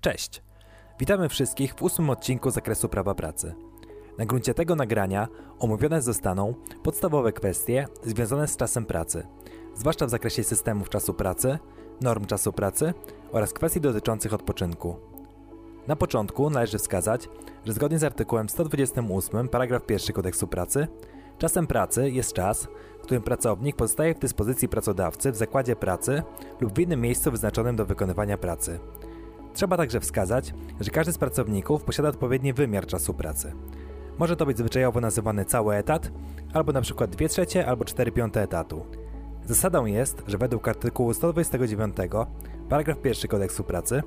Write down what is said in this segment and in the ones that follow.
Cześć! Witamy wszystkich w ósmym odcinku zakresu prawa pracy. Na gruncie tego nagrania omówione zostaną podstawowe kwestie związane z czasem pracy, zwłaszcza w zakresie systemów czasu pracy, norm czasu pracy oraz kwestii dotyczących odpoczynku. Na początku należy wskazać, że zgodnie z artykułem 128 paragraf 1 kodeksu pracy, czasem pracy jest czas, w którym pracownik pozostaje w dyspozycji pracodawcy w zakładzie pracy lub w innym miejscu wyznaczonym do wykonywania pracy. Trzeba także wskazać, że każdy z pracowników posiada odpowiedni wymiar czasu pracy. Może to być zwyczajowo nazywany cały etat, albo na przykład 2 trzecie albo 4 piąte etatu. Zasadą jest, że według artykułu 129 paragraf 1 kodeksu pracy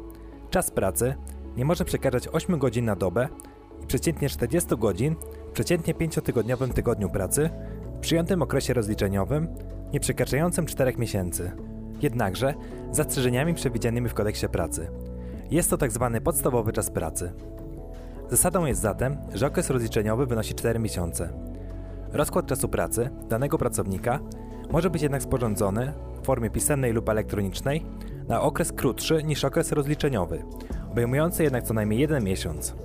czas pracy nie może przekraczać 8 godzin na dobę i przeciętnie 40 godzin w przeciętnie 5-tygodniowym tygodniu pracy w przyjętym okresie rozliczeniowym nie przekraczającym 4 miesięcy. Jednakże zastrzeżeniami przewidzianymi w kodeksie pracy. Jest to. Tak podstawowy czas pracy. Zasadą jest zatem, że okres rozliczeniowy wynosi 4 miesiące. Rozkład czasu pracy danego pracownika może być jednak sporządzony w formie pisemnej lub elektronicznej na okres krótszy niż okres rozliczeniowy, obejmujący jednak co najmniej jeden miesiąc.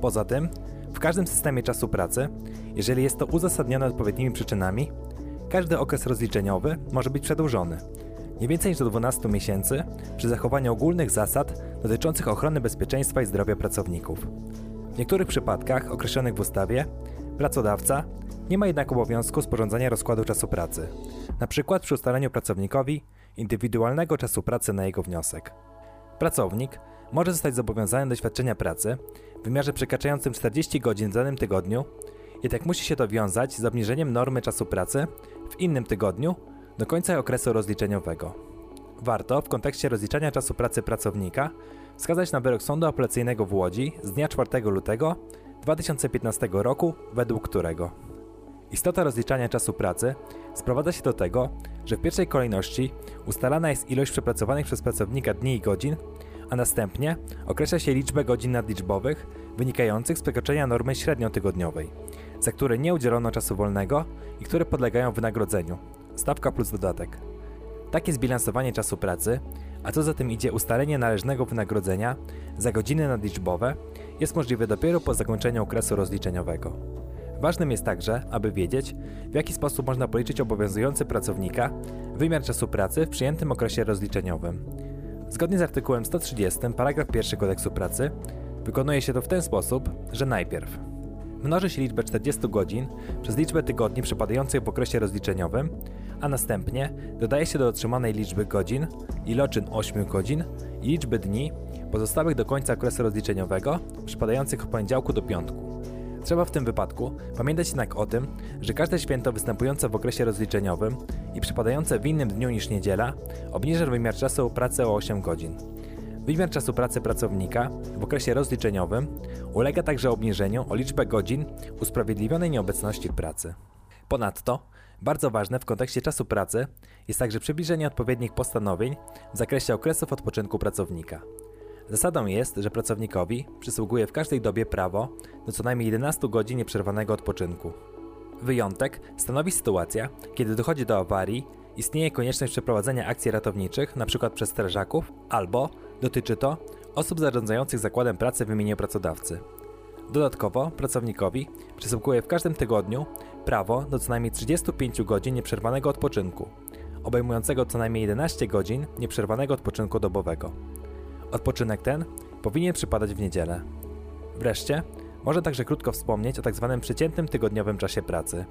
Poza tym, w każdym systemie czasu pracy, jeżeli jest to uzasadnione odpowiednimi przyczynami, każdy okres rozliczeniowy może być przedłużony, nie więcej niż do 12 miesięcy przy zachowaniu ogólnych zasad dotyczących ochrony bezpieczeństwa i zdrowia pracowników. W niektórych przypadkach określonych w ustawie pracodawca nie ma jednak obowiązku sporządzania rozkładu czasu pracy, np. przy ustaleniu pracownikowi indywidualnego czasu pracy na jego wniosek. Pracownik może zostać zobowiązany do świadczenia pracy w wymiarze przekraczającym 40 godzin w danym tygodniu, jednak musi się to wiązać z obniżeniem normy czasu pracy w innym tygodniu do końca okresu rozliczeniowego. Warto w kontekście rozliczania czasu pracy pracownika wskazać na wyrok Sądu Apelacyjnego w Łodzi z dnia 4 lutego 2015 roku, według którego istota rozliczania czasu pracy sprowadza się do tego, że w pierwszej kolejności ustalana jest ilość przepracowanych przez pracownika dni i godzin, a następnie określa się liczbę godzin nadliczbowych wynikających z przekroczenia normy średniotygodniowej, za które nie udzielono czasu wolnego i które podlegają wynagrodzeniu, stawka plus dodatek. Takie zbilansowanie czasu pracy, a co za tym idzie ustalenie należnego wynagrodzenia za godziny nadliczbowe, jest możliwe dopiero po zakończeniu okresu rozliczeniowego. Ważnym jest także, aby wiedzieć, w jaki sposób można policzyć obowiązujący pracownika wymiar czasu pracy w przyjętym okresie rozliczeniowym. Zgodnie z artykułem 130 paragraf 1 kodeksu pracy wykonuje się to w ten sposób, że najpierw mnoży się liczbę 40 godzin przez liczbę tygodni przypadających w okresie rozliczeniowym, a następnie dodaje się do otrzymanej liczby godzin iloczyn 8 godzin i liczby dni pozostałych do końca okresu rozliczeniowego przypadających od poniedziałku do piątku. Trzeba w tym wypadku pamiętać jednak o tym, że każde święto występujące w okresie rozliczeniowym i przypadające w innym dniu niż niedziela obniża wymiar czasu pracy o 8 godzin. Wymiar czasu pracy pracownika w okresie rozliczeniowym ulega także obniżeniu o liczbę godzin usprawiedliwionej nieobecności w pracy. Ponadto, bardzo ważne w kontekście czasu pracy jest także przybliżenie odpowiednich postanowień w zakresie okresów odpoczynku pracownika. Zasadą jest, że pracownikowi przysługuje w każdej dobie prawo do co najmniej 11 godzin nieprzerwanego odpoczynku. Wyjątek stanowi sytuacja, kiedy dochodzi do awarii, istnieje konieczność przeprowadzenia akcji ratowniczych, np. przez strażaków, albo dotyczy to osób zarządzających zakładem pracy w imieniu pracodawcy. Dodatkowo pracownikowi przysługuje w każdym tygodniu prawo do co najmniej 35 godzin nieprzerwanego odpoczynku, obejmującego co najmniej 11 godzin nieprzerwanego odpoczynku dobowego. Odpoczynek ten powinien przypadać w niedzielę. Wreszcie, można także krótko wspomnieć o tzw. Tak przeciętnym tygodniowym czasie pracy.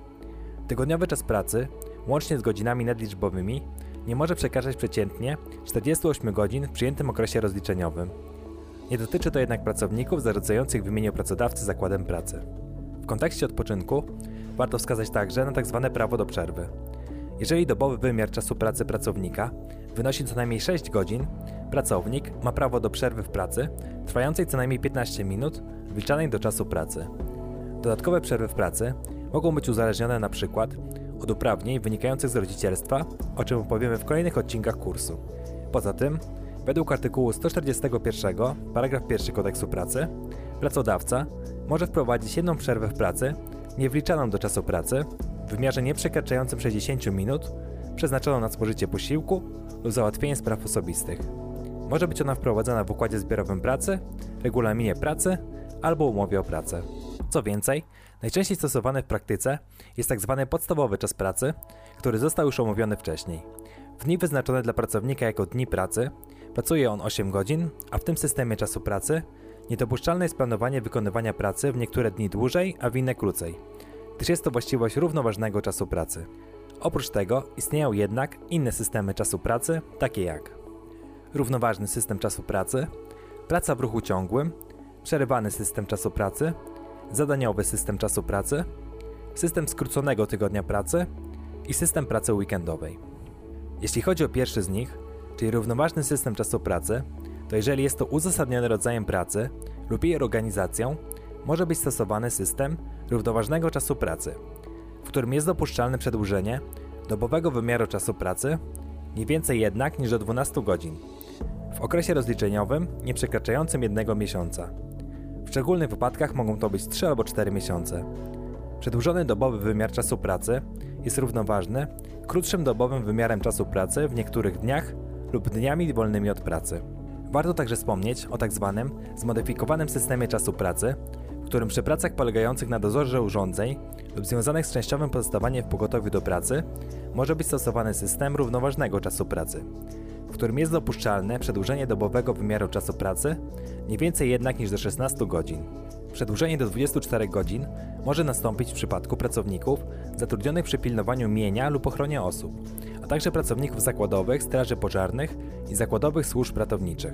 Tygodniowy czas pracy, łącznie z godzinami nadliczbowymi, nie może przekraczać przeciętnie 48 godzin w przyjętym okresie rozliczeniowym. Nie dotyczy to jednak pracowników zarządzających w imieniu pracodawcy zakładem pracy. W kontekście odpoczynku warto wskazać także na tzw. Tak prawo do przerwy. Jeżeli dobowy wymiar czasu pracy pracownika wynosi co najmniej 6 godzin, pracownik ma prawo do przerwy w pracy trwającej co najmniej 15 minut, wliczanej do czasu pracy. Dodatkowe przerwy w pracy mogą być uzależnione przykład od uprawnień wynikających z rodzicielstwa, o czym opowiemy w kolejnych odcinkach kursu. Poza tym, według artykułu 141 paragraf 1 kodeksu pracy, pracodawca może wprowadzić jedną przerwę w pracy, nie wliczaną do czasu pracy, w wymiarze nie przekraczającym 60 minut, przeznaczoną na spożycie posiłku lub załatwienie spraw osobistych. Może być ona wprowadzona w układzie zbiorowym pracy, regulaminie pracy albo umowie o pracę. Co więcej, najczęściej stosowany w praktyce jest tzw. Tak podstawowy czas pracy, który został już omówiony wcześniej. W dni wyznaczone dla pracownika jako dni pracy pracuje on 8 godzin, a w tym systemie czasu pracy niedopuszczalne jest planowanie wykonywania pracy w niektóre dni dłużej, a w inne krócej, gdyż jest to właściwość równoważnego czasu pracy. Oprócz tego istnieją jednak inne systemy czasu pracy, takie jak równoważny system czasu pracy, praca w ruchu ciągłym, przerywany system czasu pracy, zadaniowy system czasu pracy, system skróconego tygodnia pracy i system pracy weekendowej. Jeśli chodzi o pierwszy z nich, czyli równoważny system czasu pracy, to jeżeli jest to uzasadnione rodzajem pracy lub jej organizacją, może być stosowany system równoważnego czasu pracy, w którym jest dopuszczalne przedłużenie dobowego wymiaru czasu pracy, nie więcej jednak niż do 12 godzin, w okresie rozliczeniowym nie przekraczającym jednego miesiąca. Szczególnych wypadkach mogą to być 3 albo 4 miesiące. Przedłużony dobowy wymiar czasu pracy jest równoważny krótszym dobowym wymiarem czasu pracy w niektórych dniach lub dniami wolnymi od pracy. Warto także wspomnieć o. Tak zmodyfikowanym systemie czasu pracy, w którym przy pracach polegających na dozorze urządzeń lub związanych z częściowym pozostawaniem w pogotowiu do pracy może być stosowany system równoważnego czasu pracy, w którym jest dopuszczalne przedłużenie dobowego wymiaru czasu pracy nie więcej jednak niż do 16 godzin. Przedłużenie do 24 godzin może nastąpić w przypadku pracowników zatrudnionych przy pilnowaniu mienia lub ochronie osób, a także pracowników zakładowych, straży pożarnych i zakładowych służb ratowniczych.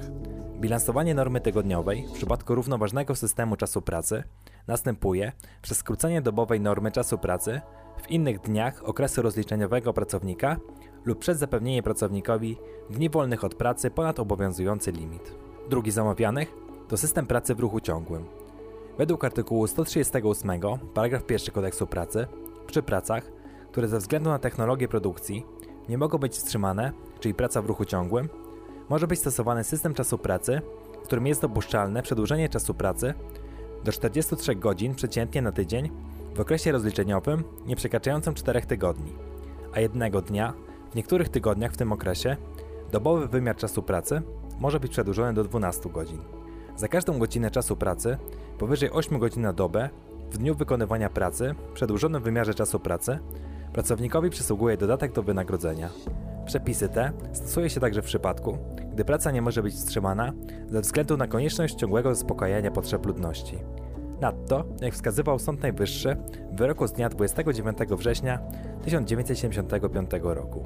Bilansowanie normy tygodniowej w przypadku równoważnego systemu czasu pracy następuje przez skrócenie dobowej normy czasu pracy w innych dniach okresu rozliczeniowego pracownika lub przez zapewnienie pracownikowi dni wolnych od pracy ponad obowiązujący limit. Drugi z omawianych to system pracy w ruchu ciągłym. Według artykułu 138 paragraf 1 kodeksu pracy przy pracach, które ze względu na technologię produkcji nie mogą być wstrzymane, czyli praca w ruchu ciągłym, może być stosowany system czasu pracy, w którym jest dopuszczalne przedłużenie czasu pracy do 43 godzin przeciętnie na tydzień w okresie rozliczeniowym nie przekraczającym 4 tygodni, a jednego dnia w niektórych tygodniach w tym okresie dobowy wymiar czasu pracy może być przedłużony do 12 godzin. Za każdą godzinę czasu pracy powyżej 8 godzin na dobę w dniu wykonywania pracy, przedłużonym wymiarze czasu pracy, pracownikowi przysługuje dodatek do wynagrodzenia. Przepisy te stosuje się także w przypadku, gdy praca nie może być wstrzymana ze względu na konieczność ciągłego zaspokajania potrzeb ludności. Nadto, jak wskazywał Sąd Najwyższy w wyroku z dnia 29 września 1975 roku.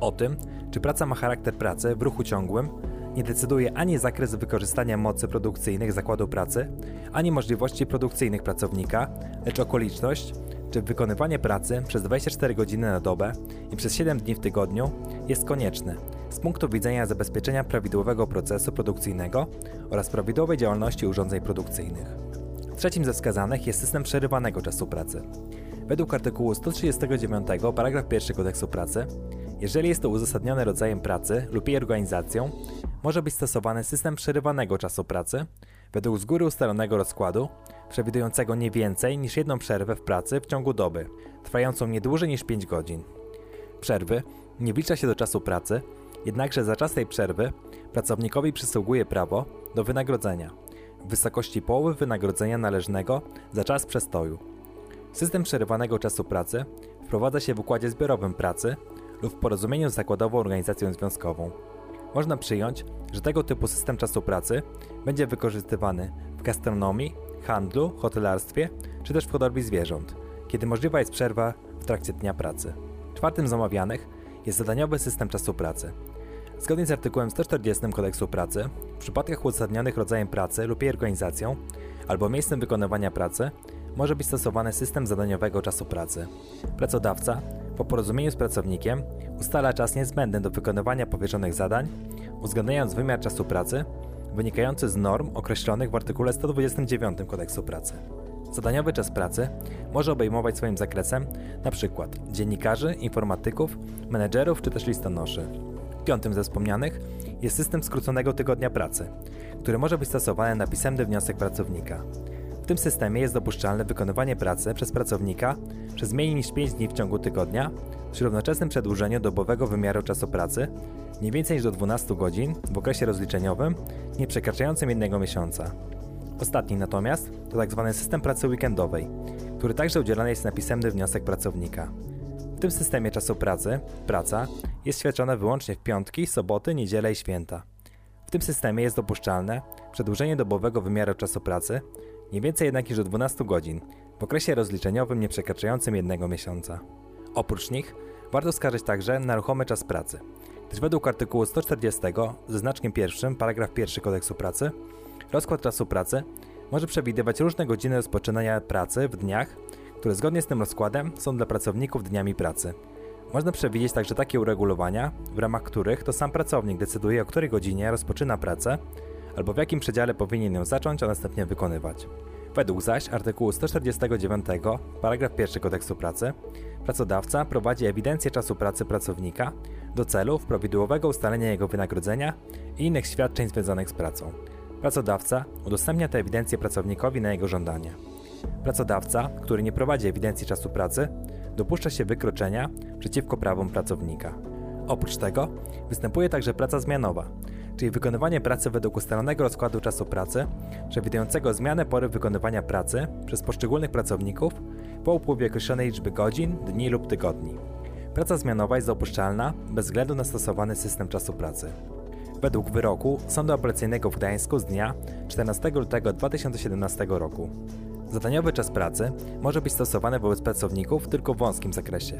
O tym, czy praca ma charakter pracy w ruchu ciągłym, nie decyduje ani zakres wykorzystania mocy produkcyjnych zakładu pracy, ani możliwości produkcyjnych pracownika, lecz okoliczność, czy wykonywanie pracy przez 24 godziny na dobę i przez 7 dni w tygodniu jest konieczne z punktu widzenia zabezpieczenia prawidłowego procesu produkcyjnego oraz prawidłowej działalności urządzeń produkcyjnych. Trzecim ze wskazanych jest system przerywanego czasu pracy. Według artykułu 139 paragraf 1 kodeksu pracy, jeżeli jest to uzasadnione rodzajem pracy lub jej organizacją, może być stosowany system przerywanego czasu pracy według z góry ustalonego rozkładu, przewidującego nie więcej niż jedną przerwę w pracy w ciągu doby, trwającą nie dłużej niż 5 godzin. Przerwy nie wlicza się do czasu pracy, jednakże za czas tej przerwy pracownikowi przysługuje prawo do wynagrodzenia w wysokości połowy wynagrodzenia należnego za czas przestoju. System przerywanego czasu pracy wprowadza się w układzie zbiorowym pracy lub w porozumieniu z zakładową organizacją związkową. Można przyjąć, że tego typu system czasu pracy będzie wykorzystywany w gastronomii, handlu, hotelarstwie czy też w hodowli zwierząt, kiedy możliwa jest przerwa w trakcie dnia pracy. Czwartym z omawianych jest zadaniowy system czasu pracy. Zgodnie z artykułem 140 Kodeksu Pracy, w przypadkach uzasadnionych rodzajem pracy lub jej organizacją albo miejscem wykonywania pracy, może być stosowany system zadaniowego czasu pracy. Pracodawca, po porozumieniu z pracownikiem, ustala czas niezbędny do wykonywania powierzonych zadań, uwzględniając wymiar czasu pracy wynikający z norm określonych w artykule 129 Kodeksu Pracy. Zadaniowy czas pracy może obejmować swoim zakresem np. dziennikarzy, informatyków, menedżerów czy też listonoszy. Piątym ze wspomnianych jest system skróconego tygodnia pracy, który może być stosowany na pisemny wniosek pracownika. W tym systemie jest dopuszczalne wykonywanie pracy przez pracownika przez mniej niż 5 dni w ciągu tygodnia przy równoczesnym przedłużeniu dobowego wymiaru czasu pracy nie więcej niż do 12 godzin w okresie rozliczeniowym nie przekraczającym jednego miesiąca. Ostatni natomiast to tzw. Tak system pracy weekendowej, który także udzielany jest na pisemny wniosek pracownika. W tym systemie czasu pracy praca jest świadczona wyłącznie w piątki, soboty, niedziele i święta. W tym systemie jest dopuszczalne przedłużenie dobowego wymiaru czasu pracy nie więcej jednak niż do 12 godzin w okresie rozliczeniowym nie przekraczającym jednego miesiąca. Oprócz nich warto skarżyć także na ruchomy czas pracy, gdyż według artykułu 140 ze znaczkiem pierwszym, paragraf pierwszy kodeksu pracy, rozkład czasu pracy może przewidywać różne godziny rozpoczynania pracy w dniach, które zgodnie z tym rozkładem są dla pracowników dniami pracy. Można przewidzieć także takie uregulowania, w ramach których to sam pracownik decyduje o której godzinie rozpoczyna pracę albo w jakim przedziale powinien ją zacząć, a następnie wykonywać. Według zaś artykułu 149 paragraf 1 kodeksu pracy pracodawca prowadzi ewidencję czasu pracy pracownika do celów prawidłowego ustalenia jego wynagrodzenia i innych świadczeń związanych z pracą. Pracodawca udostępnia tę ewidencję pracownikowi na jego żądanie. Pracodawca, który nie prowadzi ewidencji czasu pracy, dopuszcza się wykroczenia przeciwko prawom pracownika. Oprócz tego występuje także praca zmianowa, czyli wykonywanie pracy według ustalonego rozkładu czasu pracy, przewidującego zmianę pory wykonywania pracy przez poszczególnych pracowników po upływie określonej liczby godzin, dni lub tygodni. Praca zmianowa jest dopuszczalna bez względu na stosowany system czasu pracy. Według wyroku Sądu Apelacyjnego w Gdańsku z dnia 14 lutego 2017 roku. Zadaniowy czas pracy może być stosowany wobec pracowników tylko w wąskim zakresie.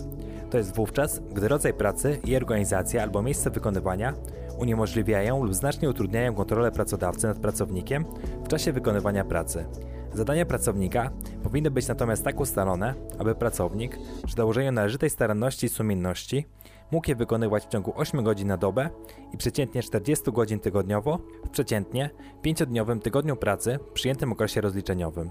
To jest wówczas, gdy rodzaj pracy, jej organizacja albo miejsce wykonywania uniemożliwiają lub znacznie utrudniają kontrolę pracodawcy nad pracownikiem w czasie wykonywania pracy. Zadania pracownika powinny być natomiast tak ustalone, aby pracownik, przy dołożeniu należytej staranności i sumienności, mógł je wykonywać w ciągu 8 godzin na dobę i przeciętnie 40 godzin tygodniowo w przeciętnie 5-dniowym tygodniu pracy w przyjętym okresie rozliczeniowym.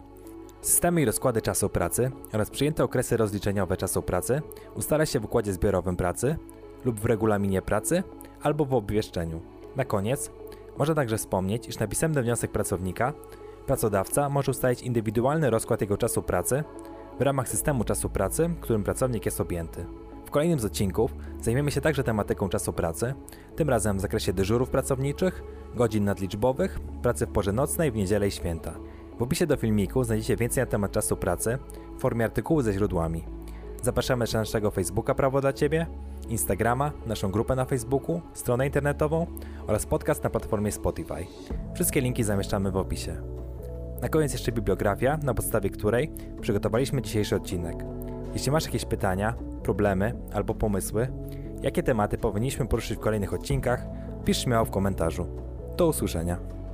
Systemy i rozkłady czasu pracy oraz przyjęte okresy rozliczeniowe czasu pracy ustala się w układzie zbiorowym pracy lub w regulaminie pracy albo w obwieszczeniu. Na koniec można także wspomnieć, iż na pisemny wniosek pracownika pracodawca może ustalić indywidualny rozkład jego czasu pracy w ramach systemu czasu pracy, którym pracownik jest objęty. W kolejnym z odcinków zajmiemy się także tematyką czasu pracy, tym razem w zakresie dyżurów pracowniczych, godzin nadliczbowych, pracy w porze nocnej, w niedzielę i święta. W opisie do filmiku znajdziecie więcej na temat czasu pracy w formie artykułu ze źródłami. Zapraszamy na naszego Facebooka Prawo dla Ciebie, Instagrama, naszą grupę na Facebooku, stronę internetową oraz podcast na platformie Spotify. Wszystkie linki zamieszczamy w opisie. Na koniec jeszcze bibliografia, na podstawie której przygotowaliśmy dzisiejszy odcinek. Jeśli masz jakieś pytania, problemy albo pomysły, jakie tematy powinniśmy poruszyć w kolejnych odcinkach, pisz śmiało w komentarzu. Do usłyszenia.